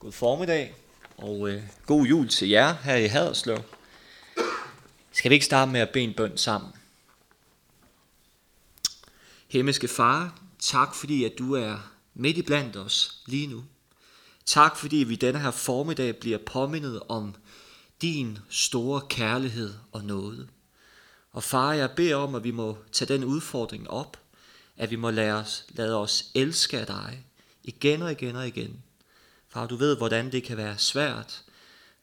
God formiddag, og øh, god jul til jer her i Haderslev. Skal vi ikke starte med at bede en bøn sammen? Himmelske Far, tak fordi at du er midt i blandt os lige nu. Tak fordi vi denne her formiddag bliver påmindet om din store kærlighed og nåde. Og far, jeg beder om, at vi må tage den udfordring op, at vi må lade os, lade os elske af dig igen og igen og igen Far, du ved, hvordan det kan være svært,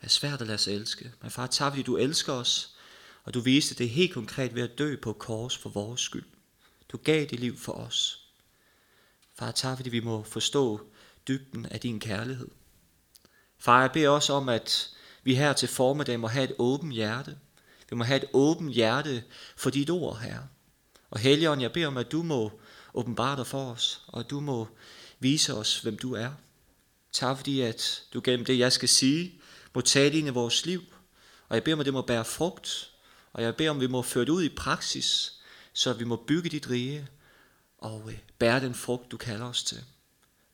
være svært at lade sig elske. Men far, tak fordi du elsker os, og du viste det helt konkret ved at dø på kors for vores skyld. Du gav dit liv for os. Far, tak fordi vi må forstå dybden af din kærlighed. Far, jeg beder også om, at vi her til formiddag må have et åbent hjerte. Vi må have et åbent hjerte for dit ord, her. Og Helligånd, jeg beder om, at du må åbenbare dig for os, og at du må vise os, hvem du er. Tak fordi, at du gennem det, jeg skal sige, må tale ind i vores liv. Og jeg beder om, at det må bære frugt. Og jeg beder om, at vi må føre det ud i praksis, så vi må bygge dit rige og øh, bære den frugt, du kalder os til.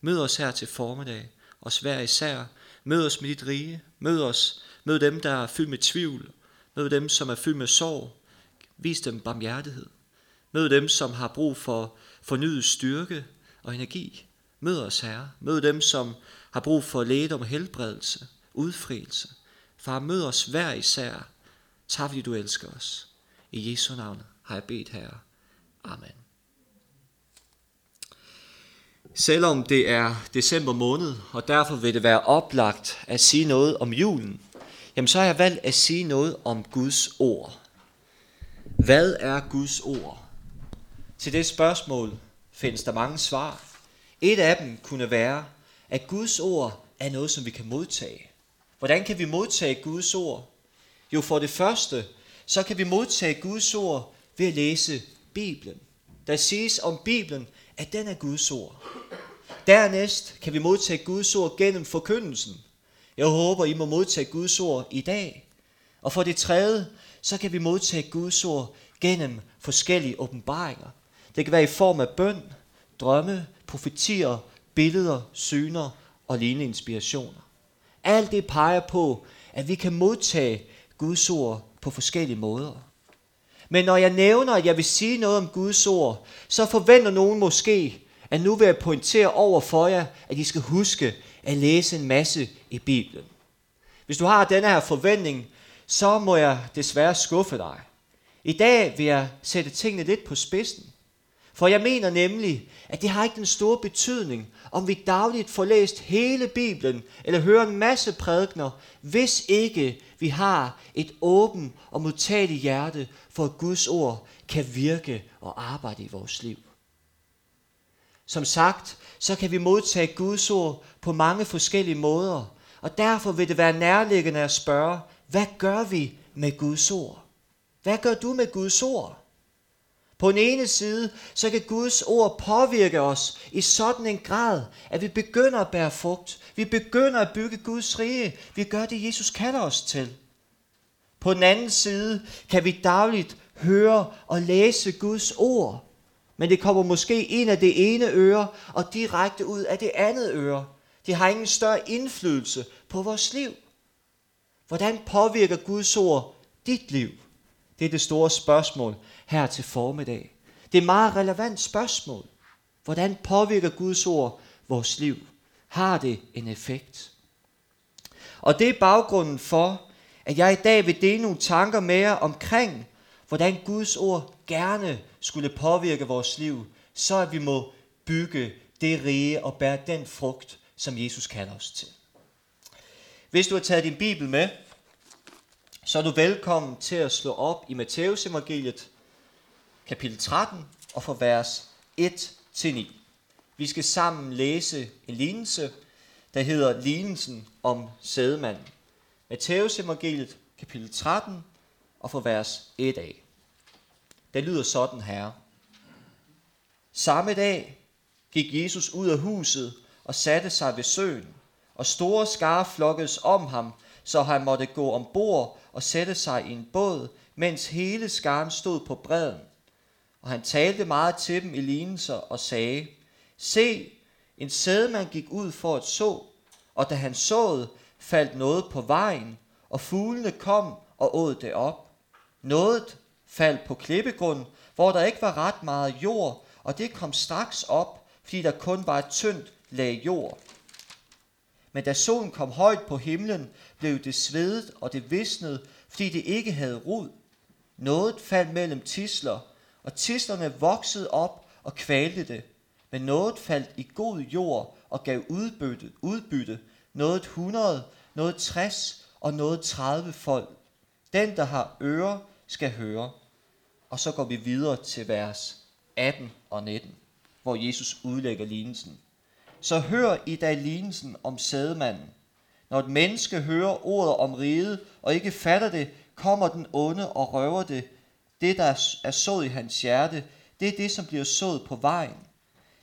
Mød os her til formiddag, os hver især. Mød os med dit rige. Mød os. Mød dem, der er fyldt med tvivl. Mød dem, som er fyldt med sorg. Vis dem barmhjertighed. Mød dem, som har brug for fornyet styrke og energi. Mød os, Herre. Mød dem, som har brug for lægedom om helbredelse, udfrielse. Far, mød os hver især. Tak, fordi du elsker os. I Jesu navn har jeg bedt, Herre. Amen. Selvom det er december måned, og derfor vil det være oplagt at sige noget om julen, jamen så har jeg valgt at sige noget om Guds ord. Hvad er Guds ord? Til det spørgsmål findes der mange svar. Et af dem kunne være, at Guds ord er noget, som vi kan modtage. Hvordan kan vi modtage Guds ord? Jo, for det første, så kan vi modtage Guds ord ved at læse Bibelen. Der siges om Bibelen, at den er Guds ord. Dernæst kan vi modtage Guds ord gennem forkyndelsen. Jeg håber, I må modtage Guds ord i dag. Og for det tredje, så kan vi modtage Guds ord gennem forskellige åbenbaringer. Det kan være i form af bøn, drømme, profetier, billeder, syner og lignende inspirationer. Alt det peger på, at vi kan modtage Guds ord på forskellige måder. Men når jeg nævner, at jeg vil sige noget om Guds ord, så forventer nogen måske, at nu vil jeg pointere over for jer, at I skal huske at læse en masse i Bibelen. Hvis du har denne her forventning, så må jeg desværre skuffe dig. I dag vil jeg sætte tingene lidt på spidsen. For jeg mener nemlig, at det har ikke den store betydning, om vi dagligt får læst hele Bibelen, eller hører en masse prædikner, hvis ikke vi har et åbent og modtageligt hjerte, for at Guds ord kan virke og arbejde i vores liv. Som sagt, så kan vi modtage Guds ord på mange forskellige måder, og derfor vil det være nærliggende at spørge, hvad gør vi med Guds ord? Hvad gør du med Guds ord? På den ene side, så kan Guds ord påvirke os i sådan en grad, at vi begynder at bære frugt. Vi begynder at bygge Guds rige. Vi gør det, Jesus kalder os til. På den anden side kan vi dagligt høre og læse Guds ord. Men det kommer måske ind af det ene øre og direkte ud af det andet øre. Det har ingen større indflydelse på vores liv. Hvordan påvirker Guds ord dit liv? Det er det store spørgsmål her til formiddag. Det er et meget relevant spørgsmål. Hvordan påvirker Guds ord vores liv? Har det en effekt? Og det er baggrunden for, at jeg i dag vil dele nogle tanker med jer omkring, hvordan Guds ord gerne skulle påvirke vores liv, så at vi må bygge det rige og bære den frugt, som Jesus kalder os til. Hvis du har taget din bibel med, så er du velkommen til at slå op i Matteus evangeliet, kapitel 13, og fra vers 1-9. Vi skal sammen læse en lignelse, der hedder lignelsen om sædemanden. Matteus evangeliet, kapitel 13, og fra vers 1 af. Det lyder sådan her. Samme dag gik Jesus ud af huset og satte sig ved søen, og store skare flokkedes om ham, så han måtte gå ombord og sætte sig i en båd, mens hele skaren stod på bredden. Og han talte meget til dem i lignelser og sagde, Se, en sædemand gik ud for at så, Og da han såede, faldt noget på vejen, og fuglene kom og åd det op. Noget faldt på klippegrund, hvor der ikke var ret meget jord, og det kom straks op, fordi der kun var et tyndt lag jord. Men da solen kom højt på himlen, blev det svedet, og det visnede, fordi det ikke havde rod. Noget faldt mellem tisler, og tislerne voksede op og kvalte det. Men noget faldt i god jord og gav udbytte, udbytte noget 100, noget 60 og noget 30 folk. Den, der har ører, skal høre. Og så går vi videre til vers 18 og 19, hvor Jesus udlægger lignelsen. Så hør i dag lignelsen om sædemanden. Når et menneske hører ordet om riget og ikke fatter det, kommer den onde og røver det. Det, der er sået i hans hjerte, det er det, som bliver sået på vejen.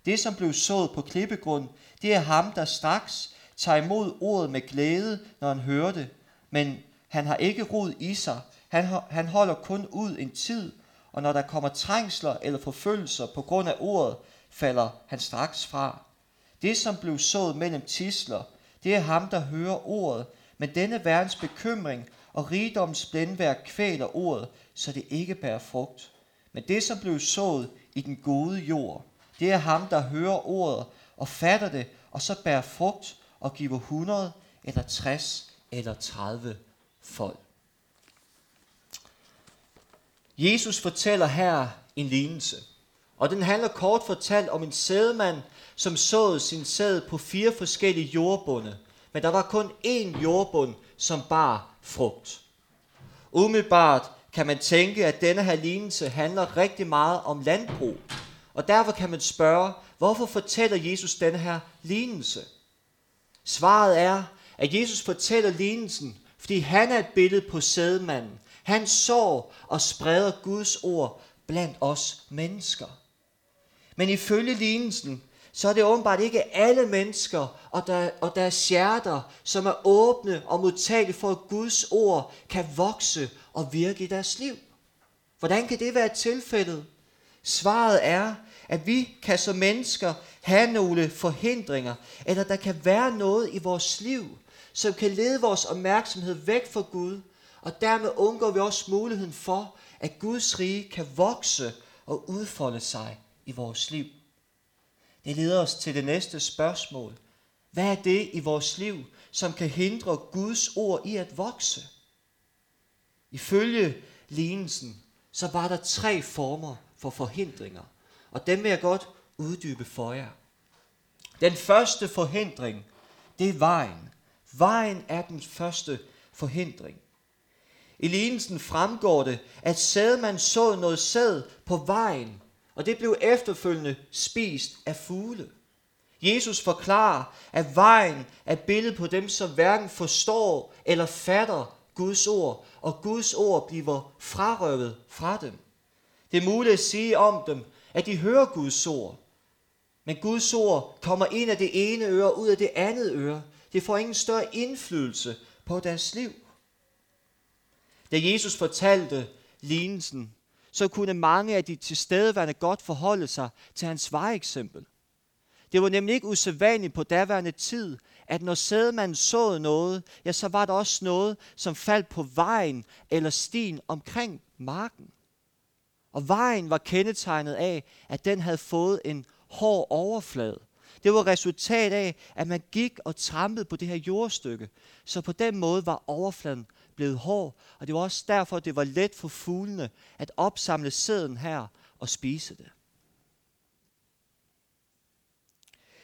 Det, som blev sået på klippegrund, det er ham, der straks tager imod ordet med glæde, når han hører det. Men han har ikke rod i sig. Han, han holder kun ud en tid, og når der kommer trængsler eller forfølgelser på grund af ordet, falder han straks fra. Det, som blev sået mellem tisler, det er ham, der hører ordet, men denne verdens bekymring og rigdoms blændværk kvæler ordet, så det ikke bærer frugt. Men det, som blev sået i den gode jord, det er ham, der hører ordet og fatter det, og så bærer frugt og giver 100 eller 60 eller 30 folk. Jesus fortæller her en lignelse, og den handler kort fortalt om en sædemand, som såede sin sæd på fire forskellige jordbunde, men der var kun én jordbund, som bar frugt. Umiddelbart kan man tænke, at denne her lignelse handler rigtig meget om landbrug, og derfor kan man spørge, hvorfor fortæller Jesus denne her lignelse? Svaret er, at Jesus fortæller lignelsen, fordi han er et billede på sædmanden. Han sår og spreder Guds ord blandt os mennesker. Men ifølge lignelsen, så er det åbenbart ikke alle mennesker og, der, og deres hjerter, som er åbne og modtagelige for, at Guds ord kan vokse og virke i deres liv. Hvordan kan det være tilfældet? Svaret er, at vi kan som mennesker have nogle forhindringer, eller der kan være noget i vores liv, som kan lede vores opmærksomhed væk fra Gud, og dermed undgår vi også muligheden for, at Guds rige kan vokse og udfolde sig i vores liv. Det leder os til det næste spørgsmål. Hvad er det i vores liv, som kan hindre Guds ord i at vokse? Ifølge lignelsen, så var der tre former for forhindringer, og dem vil jeg godt uddybe for jer. Den første forhindring, det er vejen. Vejen er den første forhindring. I lignelsen fremgår det, at sædmand så noget sæd på vejen, og det blev efterfølgende spist af fugle. Jesus forklarer, at vejen er billedet på dem, som hverken forstår eller fatter Guds ord, og Guds ord bliver frarøvet fra dem. Det er muligt at sige om dem, at de hører Guds ord, men Guds ord kommer ind af det ene øre ud af det andet øre. Det får ingen større indflydelse på deres liv. Da Jesus fortalte lignelsen, så kunne mange af de tilstedeværende godt forholde sig til hans vejeksempel. Det var nemlig ikke usædvanligt på daværende tid, at når sædemanden så noget, ja, så var der også noget, som faldt på vejen eller stien omkring marken. Og vejen var kendetegnet af, at den havde fået en hård overflade. Det var resultat af, at man gik og trampede på det her jordstykke. Så på den måde var overfladen blevet hård, og det var også derfor, det var let for fuglene at opsamle sæden her og spise det.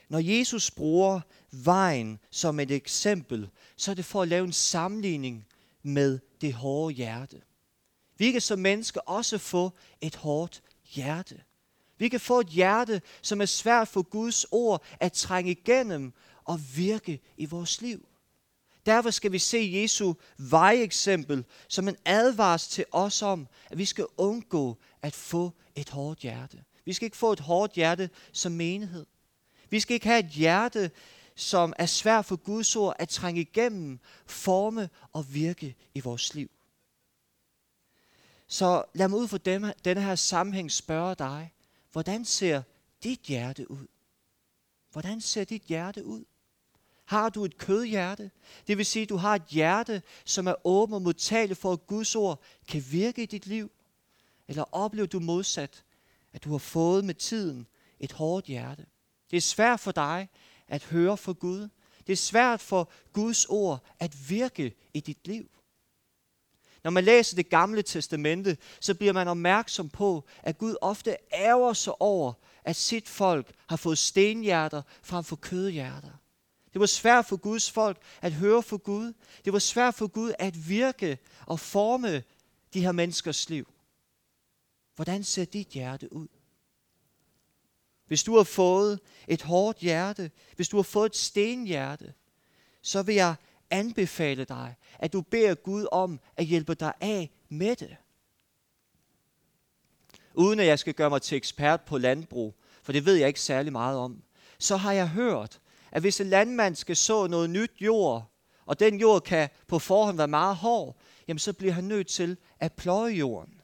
Når Jesus bruger vejen som et eksempel, så er det for at lave en sammenligning med det hårde hjerte. Vi kan som mennesker også få et hårdt hjerte. Vi kan få et hjerte, som er svært for Guds ord at trænge igennem og virke i vores liv. Derfor skal vi se Jesu vejeksempel som en advarsel til os om, at vi skal undgå at få et hårdt hjerte. Vi skal ikke få et hårdt hjerte som menighed. Vi skal ikke have et hjerte, som er svært for Guds ord at trænge igennem, forme og virke i vores liv. Så lad mig ud fra denne her sammenhæng spørge dig, hvordan ser dit hjerte ud? Hvordan ser dit hjerte ud? Har du et kødhjerte? Det vil sige, at du har et hjerte, som er åben og modtagelig for, at Guds ord kan virke i dit liv. Eller oplever du modsat, at du har fået med tiden et hårdt hjerte? Det er svært for dig at høre for Gud. Det er svært for Guds ord at virke i dit liv. Når man læser det gamle testamente, så bliver man opmærksom på, at Gud ofte ærger sig over, at sit folk har fået stenhjerter frem for kødhjerter. Det var svært for Guds folk at høre for Gud. Det var svært for Gud at virke og forme de her menneskers liv. Hvordan ser dit hjerte ud? Hvis du har fået et hårdt hjerte, hvis du har fået et stenhjerte, så vil jeg anbefale dig, at du beder Gud om at hjælpe dig af med det. Uden at jeg skal gøre mig til ekspert på landbrug, for det ved jeg ikke særlig meget om, så har jeg hørt, at hvis en landmand skal så noget nyt jord, og den jord kan på forhånd være meget hård, jamen så bliver han nødt til at pløje jorden.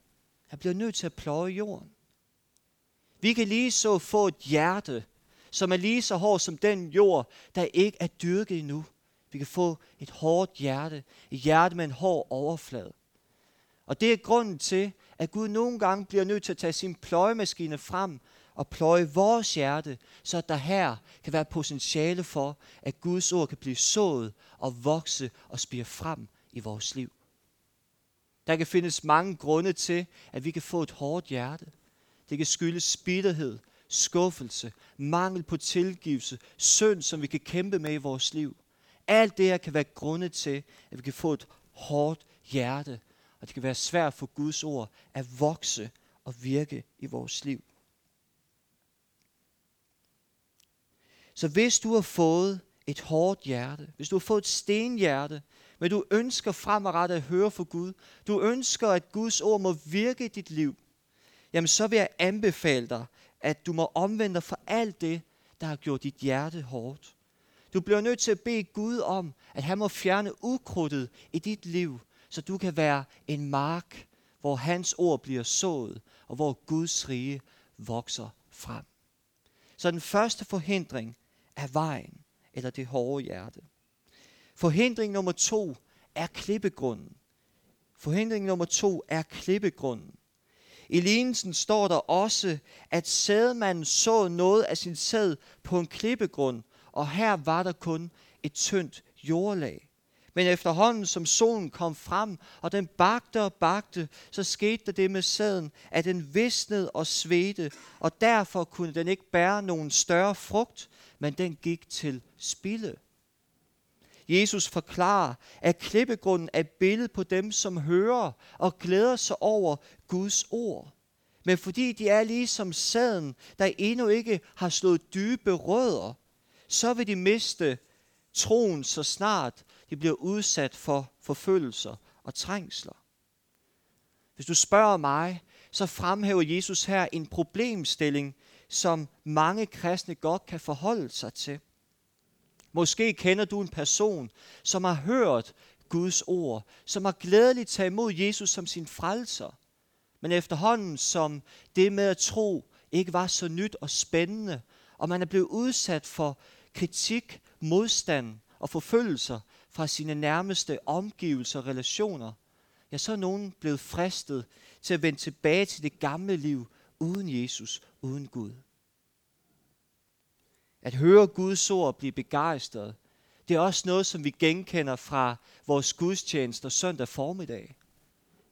Han bliver nødt til at pløje jorden. Vi kan lige så få et hjerte, som er lige så hård som den jord, der ikke er dyrket endnu. Vi kan få et hårdt hjerte, et hjerte med en hård overflade. Og det er grunden til, at Gud nogle gange bliver nødt til at tage sin pløjemaskine frem og pløje vores hjerte, så at der her kan være potentiale for, at Guds ord kan blive sået og vokse og spire frem i vores liv. Der kan findes mange grunde til, at vi kan få et hårdt hjerte. Det kan skyldes bitterhed, skuffelse, mangel på tilgivelse, synd, som vi kan kæmpe med i vores liv. Alt det her kan være grunde til, at vi kan få et hårdt hjerte, og det kan være svært for Guds ord at vokse og virke i vores liv. Så hvis du har fået et hårdt hjerte, hvis du har fået et stenhjerte, men du ønsker fremadrettet at høre for Gud, du ønsker, at Guds ord må virke i dit liv, jamen så vil jeg anbefale dig, at du må omvende dig for alt det, der har gjort dit hjerte hårdt. Du bliver nødt til at bede Gud om, at han må fjerne ukrudtet i dit liv, så du kan være en mark, hvor hans ord bliver sået, og hvor Guds rige vokser frem. Så den første forhindring er vejen, eller det hårde hjerte. Forhindring nummer to er klippegrunden. Forhindring nummer to er klippegrunden. I lignelsen står der også, at sædmanden så noget af sin sæd på en klippegrund, og her var der kun et tyndt jordlag. Men efterhånden som solen kom frem, og den bagte og bagte, så skete der det med sæden, at den visnede og svedte, og derfor kunne den ikke bære nogen større frugt, men den gik til spilde. Jesus forklarer, at klippegrunden er billedet på dem, som hører og glæder sig over Guds ord. Men fordi de er ligesom sæden, der endnu ikke har slået dybe rødder, så vil de miste troen så snart de bliver udsat for forfølgelser og trængsler. Hvis du spørger mig, så fremhæver Jesus her en problemstilling, som mange kristne godt kan forholde sig til. Måske kender du en person, som har hørt Guds ord, som har glædeligt taget imod Jesus som sin frelser. Men efterhånden, som det med at tro ikke var så nyt og spændende, og man er blevet udsat for kritik, modstand og forfølgelser fra sine nærmeste omgivelser og relationer, ja, så er nogen blevet fristet til at vende tilbage til det gamle liv uden Jesus, uden Gud. At høre Guds ord og blive begejstret, det er også noget, som vi genkender fra vores gudstjenester søndag formiddag.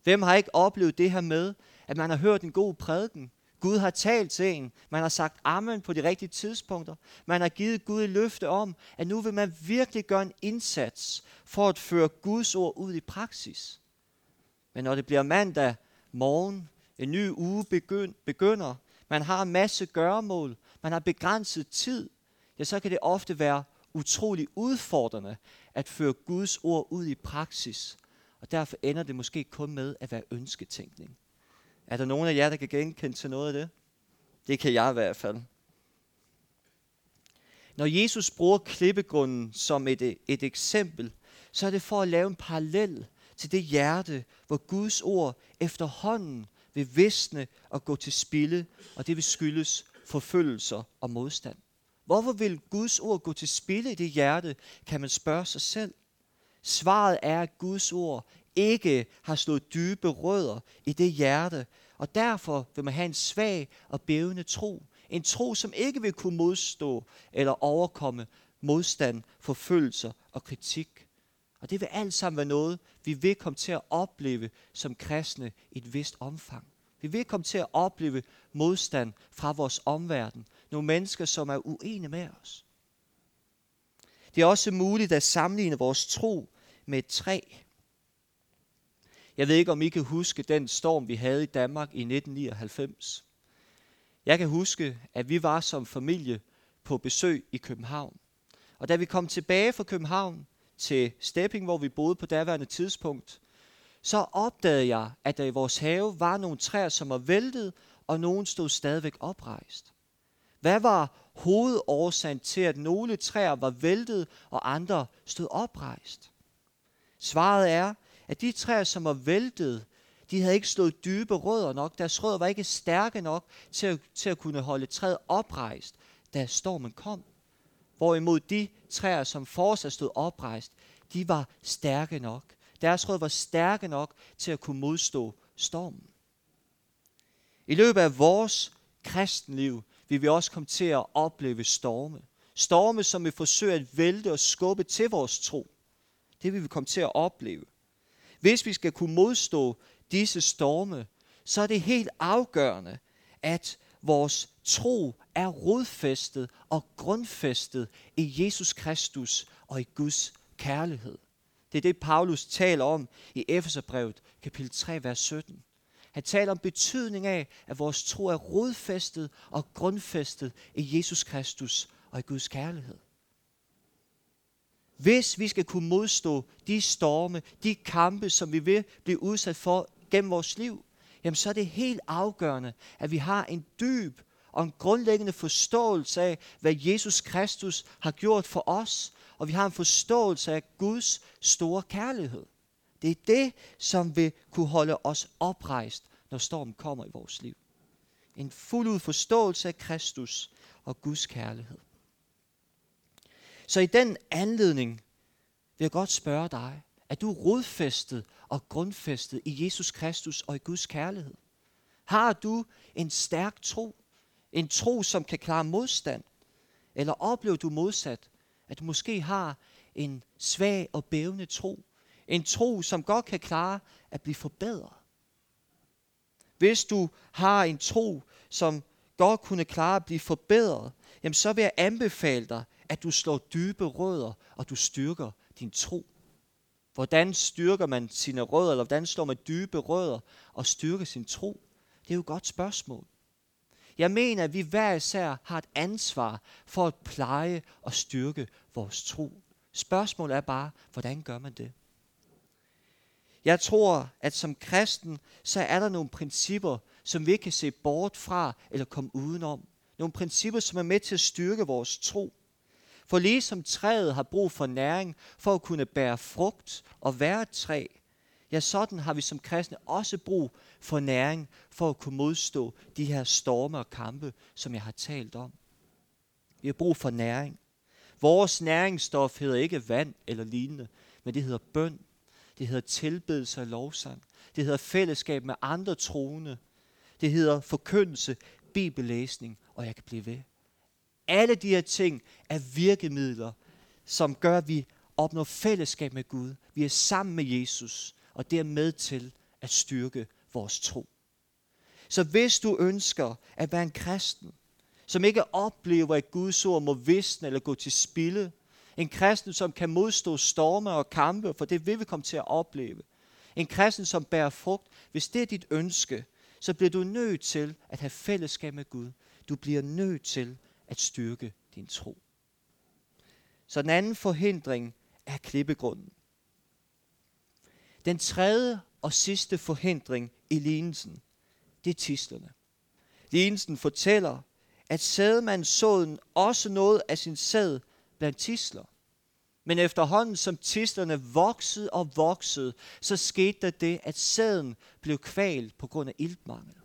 Hvem har ikke oplevet det her med, at man har hørt en god prædiken, Gud har talt til en. Man har sagt amen på de rigtige tidspunkter. Man har givet Gud et løfte om, at nu vil man virkelig gøre en indsats for at føre Guds ord ud i praksis. Men når det bliver mandag morgen, en ny uge begynder, man har en masse gøremål, man har begrænset tid, ja, så kan det ofte være utrolig udfordrende at føre Guds ord ud i praksis. Og derfor ender det måske kun med at være ønsketænkning. Er der nogen af jer, der kan genkende til noget af det? Det kan jeg i hvert fald. Når Jesus bruger klippegrunden som et, et eksempel, så er det for at lave en parallel til det hjerte, hvor Guds ord efterhånden vil visne og gå til spilde, og det vil skyldes forfølgelser og modstand. Hvorfor vil Guds ord gå til spilde i det hjerte, kan man spørge sig selv. Svaret er, at Guds ord ikke har slået dybe rødder i det hjerte, og derfor vil man have en svag og bævende tro. En tro, som ikke vil kunne modstå eller overkomme modstand, forfølgelser og kritik. Og det vil alt sammen være noget, vi vil komme til at opleve som kristne i et vist omfang. Vi vil komme til at opleve modstand fra vores omverden. Nogle mennesker, som er uenige med os. Det er også muligt at sammenligne vores tro med et træ. Jeg ved ikke, om I kan huske den storm, vi havde i Danmark i 1999. Jeg kan huske, at vi var som familie på besøg i København. Og da vi kom tilbage fra København til Stepping, hvor vi boede på daværende tidspunkt, så opdagede jeg, at der i vores have var nogle træer, som var væltet, og nogen stod stadigvæk oprejst. Hvad var hovedårsagen til, at nogle træer var væltet, og andre stod oprejst? Svaret er, at de træer, som var væltet, de havde ikke slået dybe rødder nok. Deres rødder var ikke stærke nok til at, til at kunne holde træet oprejst, da stormen kom. Hvorimod de træer, som fortsat stod oprejst, de var stærke nok. Deres rød var stærke nok til at kunne modstå stormen. I løbet af vores kristenliv vil vi også komme til at opleve storme. Storme, som vil forsøge at vælte og skubbe til vores tro. Det vil vi komme til at opleve. Hvis vi skal kunne modstå disse storme, så er det helt afgørende, at vores tro er rodfæstet og grundfæstet i Jesus Kristus og i Guds kærlighed. Det er det, Paulus taler om i Efeserbrevet, kapitel 3, vers 17. Han taler om betydning af, at vores tro er rodfæstet og grundfæstet i Jesus Kristus og i Guds kærlighed. Hvis vi skal kunne modstå de storme, de kampe, som vi vil blive udsat for gennem vores liv, jamen så er det helt afgørende, at vi har en dyb og en grundlæggende forståelse af, hvad Jesus Kristus har gjort for os, og vi har en forståelse af Guds store kærlighed. Det er det, som vil kunne holde os oprejst, når stormen kommer i vores liv. En fuld ud forståelse af Kristus og Guds kærlighed. Så i den anledning vil jeg godt spørge dig, er du rodfæstet og grundfæstet i Jesus Kristus og i Guds kærlighed? Har du en stærk tro? En tro, som kan klare modstand? Eller oplever du modsat, at du måske har en svag og bævende tro? En tro, som godt kan klare at blive forbedret? Hvis du har en tro, som godt kunne klare at blive forbedret, jamen så vil jeg anbefale dig, at du slår dybe rødder, og du styrker din tro. Hvordan styrker man sine rødder, eller hvordan slår man dybe rødder og styrker sin tro? Det er jo et godt spørgsmål. Jeg mener, at vi hver især har et ansvar for at pleje og styrke vores tro. Spørgsmålet er bare, hvordan gør man det? Jeg tror, at som kristen, så er der nogle principper, som vi ikke kan se bort fra eller komme udenom. Nogle principper, som er med til at styrke vores tro. For ligesom træet har brug for næring for at kunne bære frugt og være et træ, ja, sådan har vi som kristne også brug for næring for at kunne modstå de her storme og kampe, som jeg har talt om. Vi har brug for næring. Vores næringsstof hedder ikke vand eller lignende, men det hedder bøn. Det hedder tilbedelse og lovsang. Det hedder fællesskab med andre troende. Det hedder forkyndelse, bibellæsning, og jeg kan blive ved. Alle de her ting er virkemidler, som gør, at vi opnår fællesskab med Gud. Vi er sammen med Jesus, og det er med til at styrke vores tro. Så hvis du ønsker at være en kristen, som ikke oplever, at Guds ord må visne eller gå til spilde, en kristen, som kan modstå storme og kampe, for det vil vi komme til at opleve. En kristen, som bærer frugt. Hvis det er dit ønske, så bliver du nødt til at have fællesskab med Gud. Du bliver nødt til at styrke din tro. Så den anden forhindring er klippegrunden. Den tredje og sidste forhindring i lignelsen, det er tislerne. Lignelsen fortæller, at sædemandssåden også noget af sin sæd blandt tisler. Men efterhånden som tislerne voksede og voksede, så skete der det, at sæden blev kvalt på grund af iltmangel.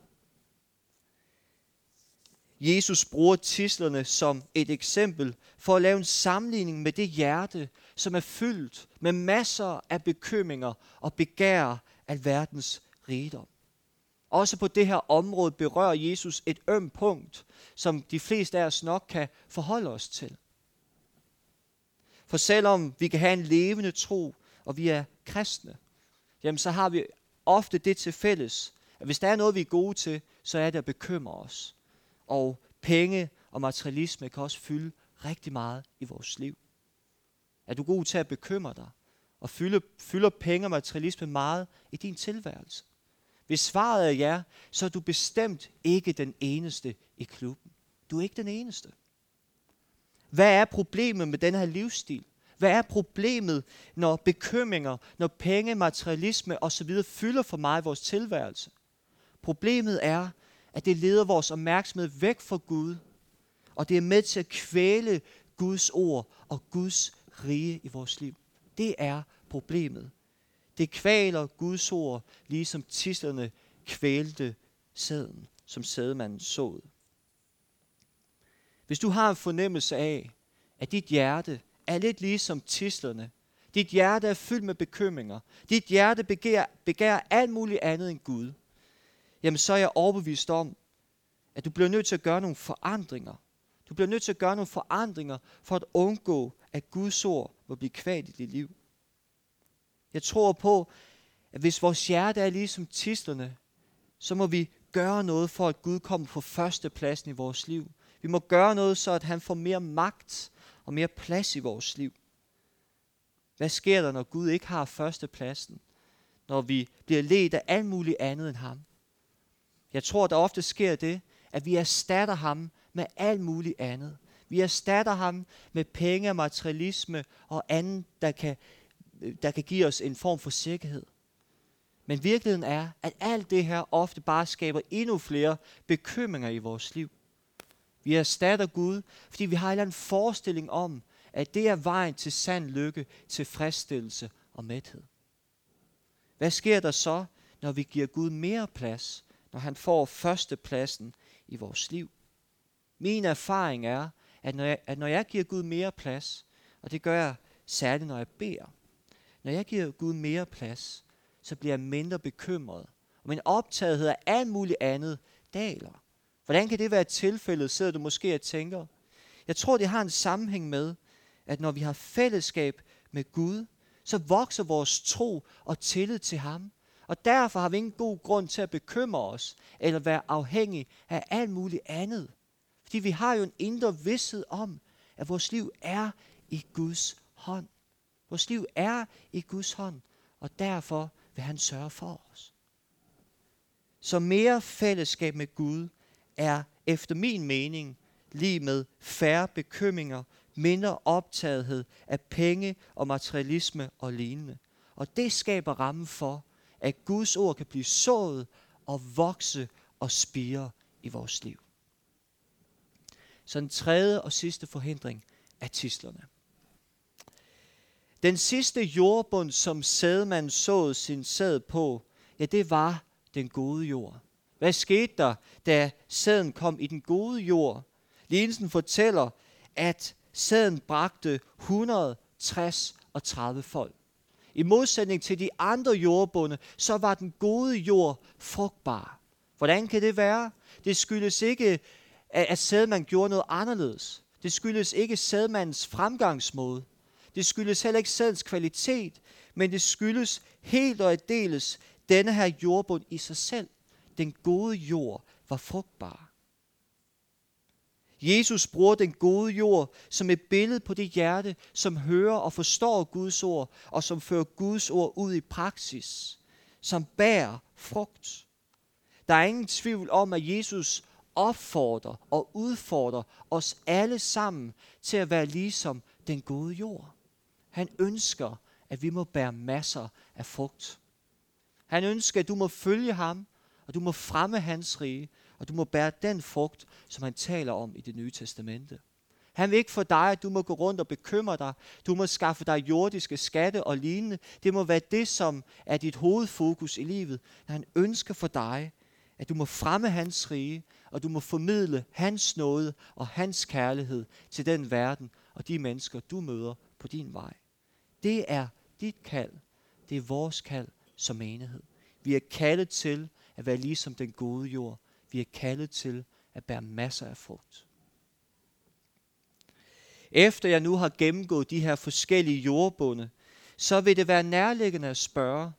Jesus bruger tislerne som et eksempel for at lave en sammenligning med det hjerte, som er fyldt med masser af bekymringer og begær af verdens rigdom. Også på det her område berører Jesus et øm punkt, som de fleste af os nok kan forholde os til. For selvom vi kan have en levende tro, og vi er kristne, jamen så har vi ofte det til fælles, at hvis der er noget, vi er gode til, så er det at bekymre os. Og penge og materialisme kan også fylde rigtig meget i vores liv. Er du god til at bekymre dig? Og fylde, fylder penge og materialisme meget i din tilværelse? Hvis svaret er ja, så er du bestemt ikke den eneste i klubben. Du er ikke den eneste. Hvad er problemet med den her livsstil? Hvad er problemet, når bekymringer, når penge, materialisme osv. fylder for meget i vores tilværelse? Problemet er, at det leder vores opmærksomhed væk fra Gud, og det er med til at kvæle Guds ord og Guds rige i vores liv. Det er problemet. Det kvaler Guds ord, ligesom tislerne kvælte sæden, som sædemanden såede. Hvis du har en fornemmelse af, at dit hjerte er lidt ligesom tislerne, dit hjerte er fyldt med bekymringer, dit hjerte begærer, begærer alt muligt andet end Gud, jamen så er jeg overbevist om, at du bliver nødt til at gøre nogle forandringer. Du bliver nødt til at gøre nogle forandringer for at undgå, at Guds ord må blive kvalt i dit liv. Jeg tror på, at hvis vores hjerte er ligesom tislerne, så må vi gøre noget for, at Gud kommer på førstepladsen i vores liv. Vi må gøre noget, så at han får mere magt og mere plads i vores liv. Hvad sker der, når Gud ikke har førstepladsen? Når vi bliver ledt af alt muligt andet end ham? Jeg tror, der ofte sker det, at vi erstatter ham med alt muligt andet. Vi erstatter ham med penge, materialisme og andet, der kan, der kan give os en form for sikkerhed. Men virkeligheden er, at alt det her ofte bare skaber endnu flere bekymringer i vores liv. Vi erstatter Gud, fordi vi har en eller anden forestilling om, at det er vejen til sand lykke, tilfredsstillelse og mæthed. Hvad sker der så, når vi giver Gud mere plads, når han får førstepladsen i vores liv? Min erfaring er, at når, jeg, at når jeg giver Gud mere plads, og det gør jeg særligt, når jeg beder, når jeg giver Gud mere plads, så bliver jeg mindre bekymret. Og min optagethed af alt muligt andet daler. Hvordan kan det være tilfældet, sidder du måske og tænker. Jeg tror, det har en sammenhæng med, at når vi har fællesskab med Gud, så vokser vores tro og tillid til ham. Og derfor har vi ingen god grund til at bekymre os, eller være afhængig af alt muligt andet. Fordi vi har jo en indre vidshed om, at vores liv er i Guds hånd. Vores liv er i Guds hånd, og derfor vil han sørge for os. Så mere fællesskab med Gud er efter min mening lige med færre bekymringer, mindre optagethed af penge og materialisme og lignende. Og det skaber rammen for, at Guds ord kan blive sået og vokse og spire i vores liv. Så den tredje og sidste forhindring er tislerne. Den sidste jordbund, som sædmanden såede sin sæd på, ja, det var den gode jord. Hvad skete der, da sæden kom i den gode jord? Lignelsen fortæller, at sæden bragte 160 og 30 folk. I modsætning til de andre jordbunde, så var den gode jord frugtbar. Hvordan kan det være? Det skyldes ikke, at sædmanden gjorde noget anderledes. Det skyldes ikke sædmandens fremgangsmåde. Det skyldes heller ikke sædens kvalitet, men det skyldes helt og aldeles denne her jordbund i sig selv. Den gode jord var frugtbar. Jesus bruger den gode jord som et billede på det hjerte, som hører og forstår Guds ord, og som fører Guds ord ud i praksis, som bærer frugt. Der er ingen tvivl om, at Jesus opfordrer og udfordrer os alle sammen til at være ligesom den gode jord. Han ønsker, at vi må bære masser af frugt. Han ønsker, at du må følge ham, og du må fremme hans rige, og du må bære den frugt, som han taler om i det nye testamente. Han vil ikke for dig, at du må gå rundt og bekymre dig. Du må skaffe dig jordiske skatte og lignende. Det må være det, som er dit hovedfokus i livet. Han ønsker for dig, at du må fremme hans rige, og du må formidle hans nåde og hans kærlighed til den verden og de mennesker, du møder på din vej. Det er dit kald. Det er vores kald som menighed. Vi er kaldet til at være ligesom den gode jord. Vi er kaldet til at bære masser af frugt. Efter jeg nu har gennemgået de her forskellige jordbunde, så vil det være nærliggende at spørge,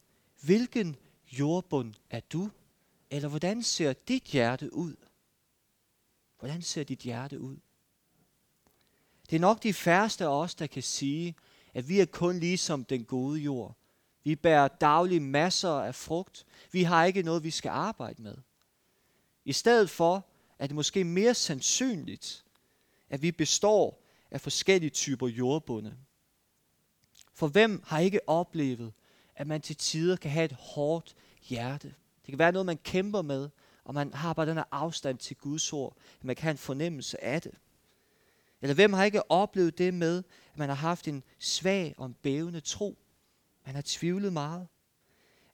hvilken jordbund er du? Eller hvordan ser dit hjerte ud? Hvordan ser dit hjerte ud? Det er nok de færreste af os, der kan sige, at vi er kun ligesom den gode jord. Vi bærer daglig masser af frugt. Vi har ikke noget, vi skal arbejde med. I stedet for er det måske mere sandsynligt, at vi består af forskellige typer jordbunde. For hvem har ikke oplevet, at man til tider kan have et hårdt hjerte? Det kan være noget, man kæmper med, og man har bare den her afstand til Guds ord, at man kan have en fornemmelse af det. Eller hvem har ikke oplevet det med, at man har haft en svag og en bævende tro? Man har tvivlet meget.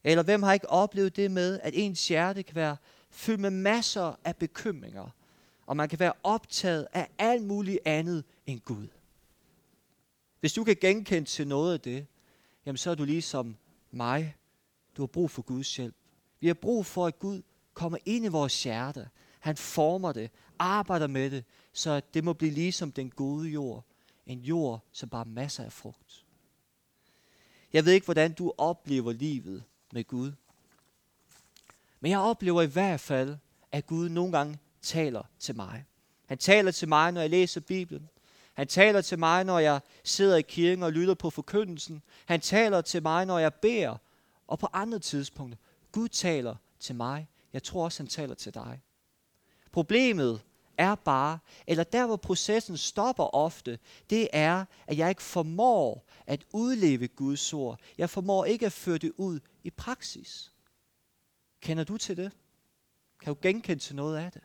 Eller hvem har ikke oplevet det med, at ens hjerte kan være fyldt med masser af bekymringer, og man kan være optaget af alt muligt andet end Gud. Hvis du kan genkende til noget af det, jamen så er du ligesom mig. Du har brug for Guds hjælp. Vi har brug for, at Gud kommer ind i vores hjerte. Han former det, arbejder med det, så det må blive ligesom den gode jord. En jord, som bare masser af frugt. Jeg ved ikke, hvordan du oplever livet med Gud. Men jeg oplever i hvert fald, at Gud nogle gange taler til mig. Han taler til mig, når jeg læser Bibelen. Han taler til mig, når jeg sidder i kirken og lytter på forkyndelsen. Han taler til mig, når jeg beder. Og på andre tidspunkter. Gud taler til mig. Jeg tror også, han taler til dig. Problemet er bare, eller der hvor processen stopper ofte, det er, at jeg ikke formår at udleve Guds ord. Jeg formår ikke at føre det ud i praksis. Kender du til det? Kan du genkende til noget af det?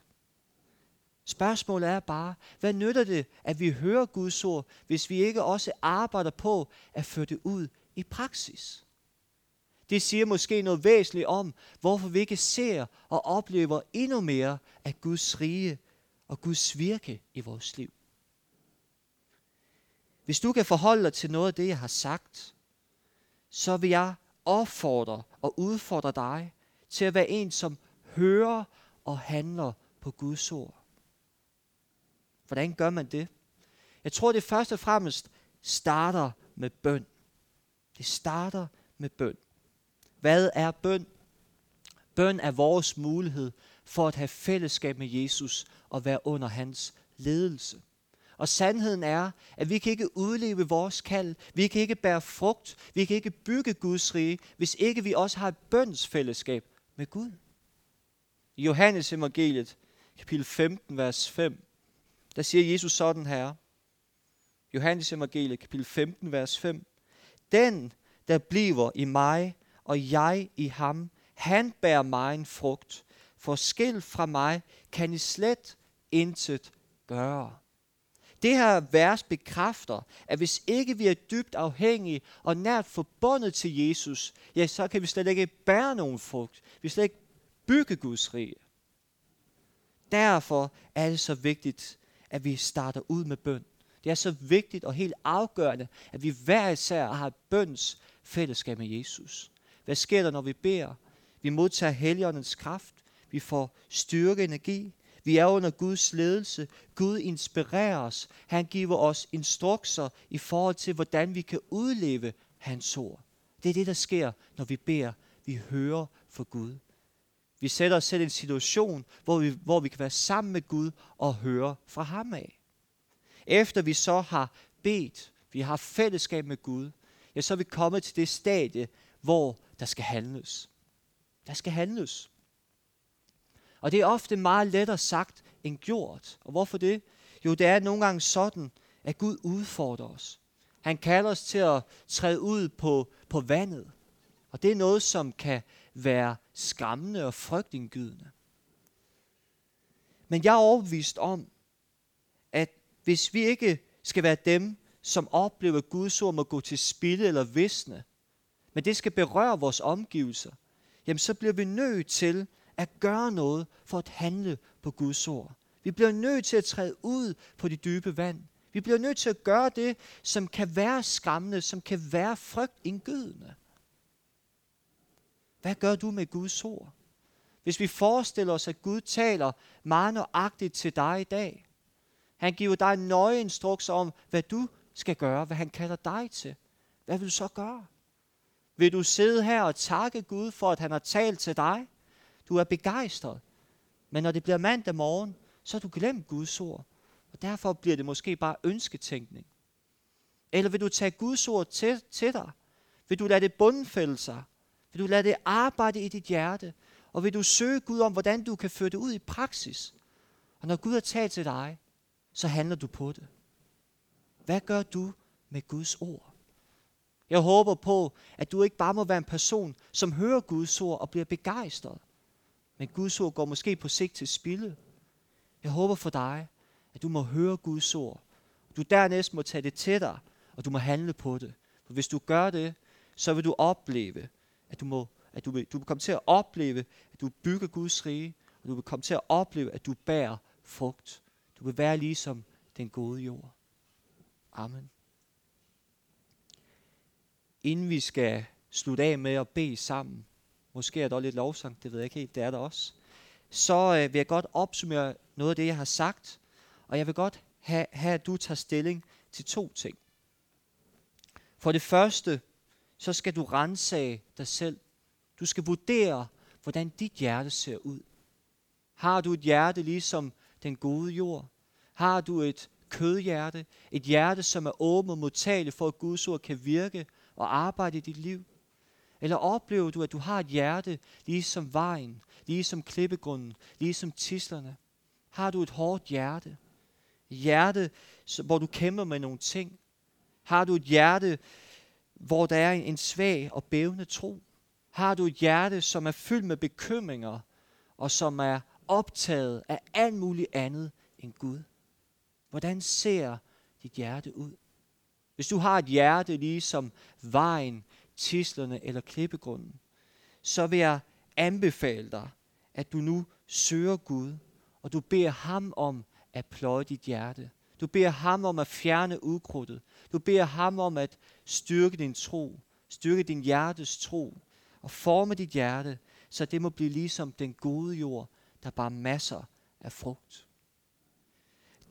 Spørgsmålet er bare, hvad nytter det, at vi hører Guds ord, hvis vi ikke også arbejder på at føre det ud i praksis? Det siger måske noget væsentligt om, hvorfor vi ikke ser og oplever endnu mere af Guds rige og Guds virke i vores liv. Hvis du kan forholde dig til noget af det, jeg har sagt, så vil jeg opfordre og udfordre dig til at være en, som hører og handler på Guds ord. Hvordan gør man det? Jeg tror, det først og fremmest starter med bøn. Det starter med bøn. Hvad er bøn? Bøn er vores mulighed for at have fællesskab med Jesus og være under hans ledelse. Og sandheden er, at vi kan ikke udleve vores kald, vi kan ikke bære frugt, vi kan ikke bygge Guds rige, hvis ikke vi også har et bønsfællesskab med Gud. I Johannes evangeliet, kapitel 15, vers 5, der siger Jesus sådan her. Johannes evangeliet, kapitel 15, vers 5. Den, der bliver i mig, og jeg i ham, han bærer mig en frugt. For fra mig kan I slet intet gøre. Det her vers bekræfter, at hvis ikke vi er dybt afhængige og nært forbundet til Jesus, ja, så kan vi slet ikke bære nogen frugt. Vi slet ikke bygge Guds rige. Derfor er det så vigtigt, at vi starter ud med bøn. Det er så vigtigt og helt afgørende, at vi hver især har et bøns fællesskab med Jesus. Hvad sker der, når vi beder? Vi modtager Helligåndens kraft. Vi får styrke energi. Vi er under Guds ledelse. Gud inspirerer os. Han giver os instrukser i forhold til, hvordan vi kan udleve hans ord. Det er det, der sker, når vi beder. Vi hører for Gud. Vi sætter os selv i en situation, hvor vi, hvor vi kan være sammen med Gud og høre fra ham af. Efter vi så har bedt, vi har fællesskab med Gud, ja, så er vi kommet til det stadie, hvor der skal handles. Der skal handles. Og det er ofte meget lettere sagt end gjort. Og hvorfor det? Jo, det er nogle gange sådan, at Gud udfordrer os. Han kalder os til at træde ud på, på vandet. Og det er noget, som kan være skræmmende og frygtindgydende. Men jeg er overbevist om, at hvis vi ikke skal være dem, som oplever, Guds ord må gå til spilde eller visne, men det skal berøre vores omgivelser, jamen så bliver vi nødt til at gøre noget for at handle på Guds ord. Vi bliver nødt til at træde ud på de dybe vand. Vi bliver nødt til at gøre det, som kan være skræmmende, som kan være frygtindgydende. Hvad gør du med Guds ord? Hvis vi forestiller os, at Gud taler meget nøjagtigt til dig i dag. Han giver dig nøje instrukser om, hvad du skal gøre, hvad han kalder dig til. Hvad vil du så gøre? Vil du sidde her og takke Gud for, at han har talt til dig? Du er begejstret. Men når det bliver mandag morgen, så har du glemt Guds ord. Og derfor bliver det måske bare ønsketænkning. Eller vil du tage Guds ord til, til dig? Vil du lade det bundfælde sig? Vil du lade det arbejde i dit hjerte? Og vil du søge Gud om, hvordan du kan føre det ud i praksis? Og når Gud har talt til dig, så handler du på det. Hvad gør du med Guds ord? Jeg håber på, at du ikke bare må være en person, som hører Guds ord og bliver begejstret. Men Guds ord går måske på sigt til spilde. Jeg håber for dig, at du må høre Guds ord. Du dernæst må tage det til dig, og du må handle på det. For hvis du gør det, så vil du opleve, at du må at du vil, du vil komme til at opleve, at du bygger Guds rige, og du vil komme til at opleve, at du bærer frugt. Du vil være ligesom den gode jord. Amen. Inden vi skal slutte af med at bede sammen, måske er der lidt lovsang, det ved jeg ikke helt, det er der også, så øh, vil jeg godt opsummere noget af det, jeg har sagt, og jeg vil godt have, have, at du tager stilling til to ting. For det første, så skal du rense dig selv. Du skal vurdere, hvordan dit hjerte ser ud. Har du et hjerte ligesom den gode jord? Har du et kødhjerte? Et hjerte, som er åbent og modtageligt for, at Guds ord kan virke og arbejde i dit liv? Eller oplever du, at du har et hjerte ligesom vejen, ligesom klippegrunden, ligesom tislerne? Har du et hårdt hjerte? Et hjerte, hvor du kæmper med nogle ting? Har du et hjerte, hvor der er en svag og bævende tro? Har du et hjerte, som er fyldt med bekymringer, og som er optaget af alt muligt andet end Gud? Hvordan ser dit hjerte ud? Hvis du har et hjerte ligesom vejen, tislerne eller klippegrunden, så vil jeg anbefale dig, at du nu søger Gud, og du beder ham om at pløje dit hjerte. Du beder ham om at fjerne udkrudtet. Du beder ham om at styrke din tro, styrke din hjertes tro, og forme dit hjerte, så det må blive ligesom den gode jord, der bare masser af frugt.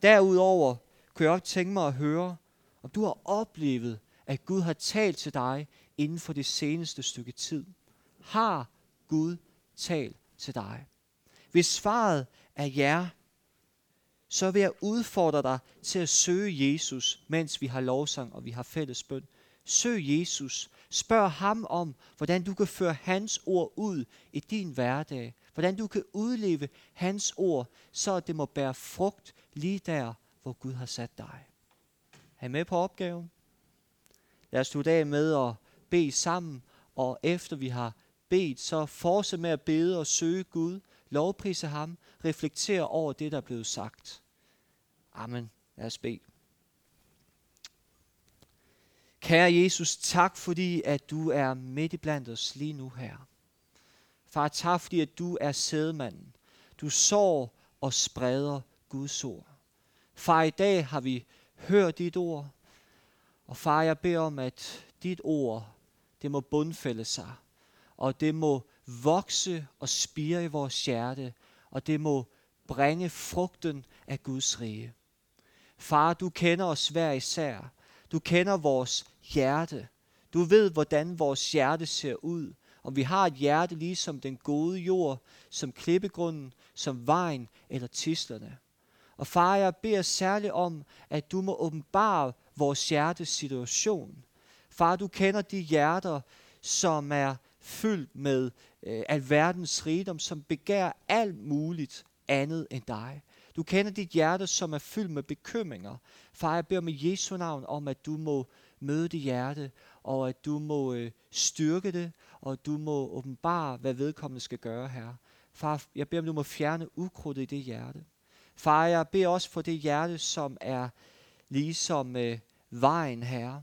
Derudover kunne jeg også tænke mig at høre, om du har oplevet, at Gud har talt til dig inden for det seneste stykke tid. Har Gud talt til dig? Hvis svaret er ja, så vil jeg udfordre dig til at søge Jesus, mens vi har lovsang og vi har fælles bøn. Søg Jesus. Spørg ham om, hvordan du kan føre hans ord ud i din hverdag. Hvordan du kan udleve hans ord, så det må bære frugt lige der, hvor Gud har sat dig. Er I med på opgaven? Lad os slutte af med at bede sammen, og efter vi har bedt, så fortsæt med at bede og søge Gud, lovprise ham, reflektere over det, der er blevet sagt. Amen. Lad os bede. Kære Jesus, tak fordi, at du er midt i blandt os lige nu her. Far, tak fordi, at du er sædmanden. Du sår og spreder Guds ord. Far, i dag har vi hørt dit ord. Og far, jeg beder om, at dit ord, det må bundfælde sig. Og det må vokse og spire i vores hjerte. Og det må bringe frugten af Guds rige. Far, du kender os hver især. Du kender vores hjerte. Du ved, hvordan vores hjerte ser ud. Om vi har et hjerte ligesom den gode jord, som klippegrunden, som vejen eller tislerne. Og far, jeg beder særligt om, at du må åbenbare vores hjertes situation. Far, du kender de hjerter, som er fyldt med øh, alverdens rigdom, som begærer alt muligt andet end dig. Du kender dit hjerte, som er fyldt med bekymringer. Far, jeg beder med Jesu navn om, at du må møde det hjerte, og at du må øh, styrke det, og du må åbenbare, hvad vedkommende skal gøre her. Far, jeg beder om, du må fjerne ukrudtet i det hjerte. Far, jeg beder også for det hjerte, som er ligesom øh, vejen her.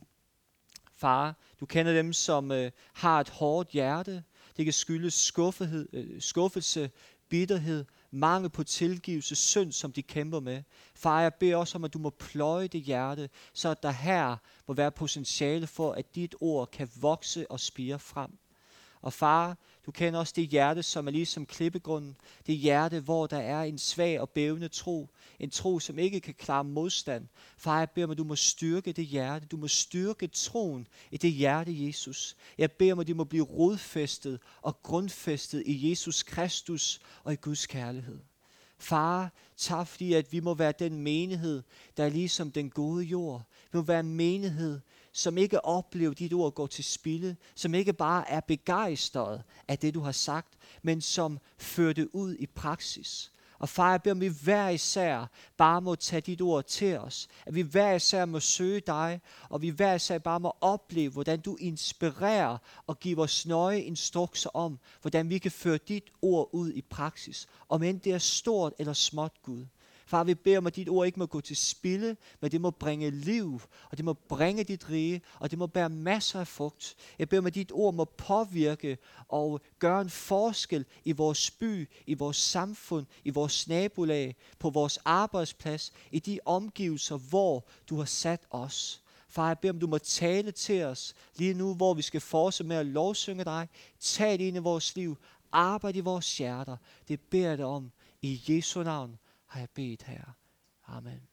Far, du kender dem, som øh, har et hårdt hjerte. Det kan skyldes skuffethed, øh, skuffelse, bitterhed, mangel på tilgivelse, synd, som de kæmper med. Far, jeg beder også om, at du må pløje det hjerte, så at der her må være potentiale for, at dit ord kan vokse og spire frem. Og far, du kender også det hjerte, som er ligesom klippegrunden. Det hjerte, hvor der er en svag og bævende tro. En tro, som ikke kan klare modstand. Far, jeg beder mig, du må styrke det hjerte. Du må styrke troen i det hjerte, Jesus. Jeg beder om, at må blive rodfæstet og grundfæstet i Jesus Kristus og i Guds kærlighed. Far, tak fordi, at vi må være den menighed, der er ligesom den gode jord. Vi må være en menighed, som ikke oplever, dit ord gå til spilde, som ikke bare er begejstret af det, du har sagt, men som fører det ud i praksis. Og far, jeg beder om, vi hver især bare må tage dit ord til os. At vi hver især må søge dig, og vi hver især bare må opleve, hvordan du inspirerer og giver os nøje instrukser om, hvordan vi kan føre dit ord ud i praksis. Om end det er stort eller småt, Gud. Far, vi beder om, at dit ord ikke må gå til spilde, men det må bringe liv, og det må bringe dit rige, og det må bære masser af frugt. Jeg beder om, at dit ord må påvirke og gøre en forskel i vores by, i vores samfund, i vores nabolag, på vores arbejdsplads, i de omgivelser, hvor du har sat os. Far, jeg beder om, du må tale til os lige nu, hvor vi skal fortsætte med at lovsynge dig. Tag det ind i vores liv. Arbejde i vores hjerter. Det beder jeg dig om i Jesu navn har jeg bedt, her. Amen.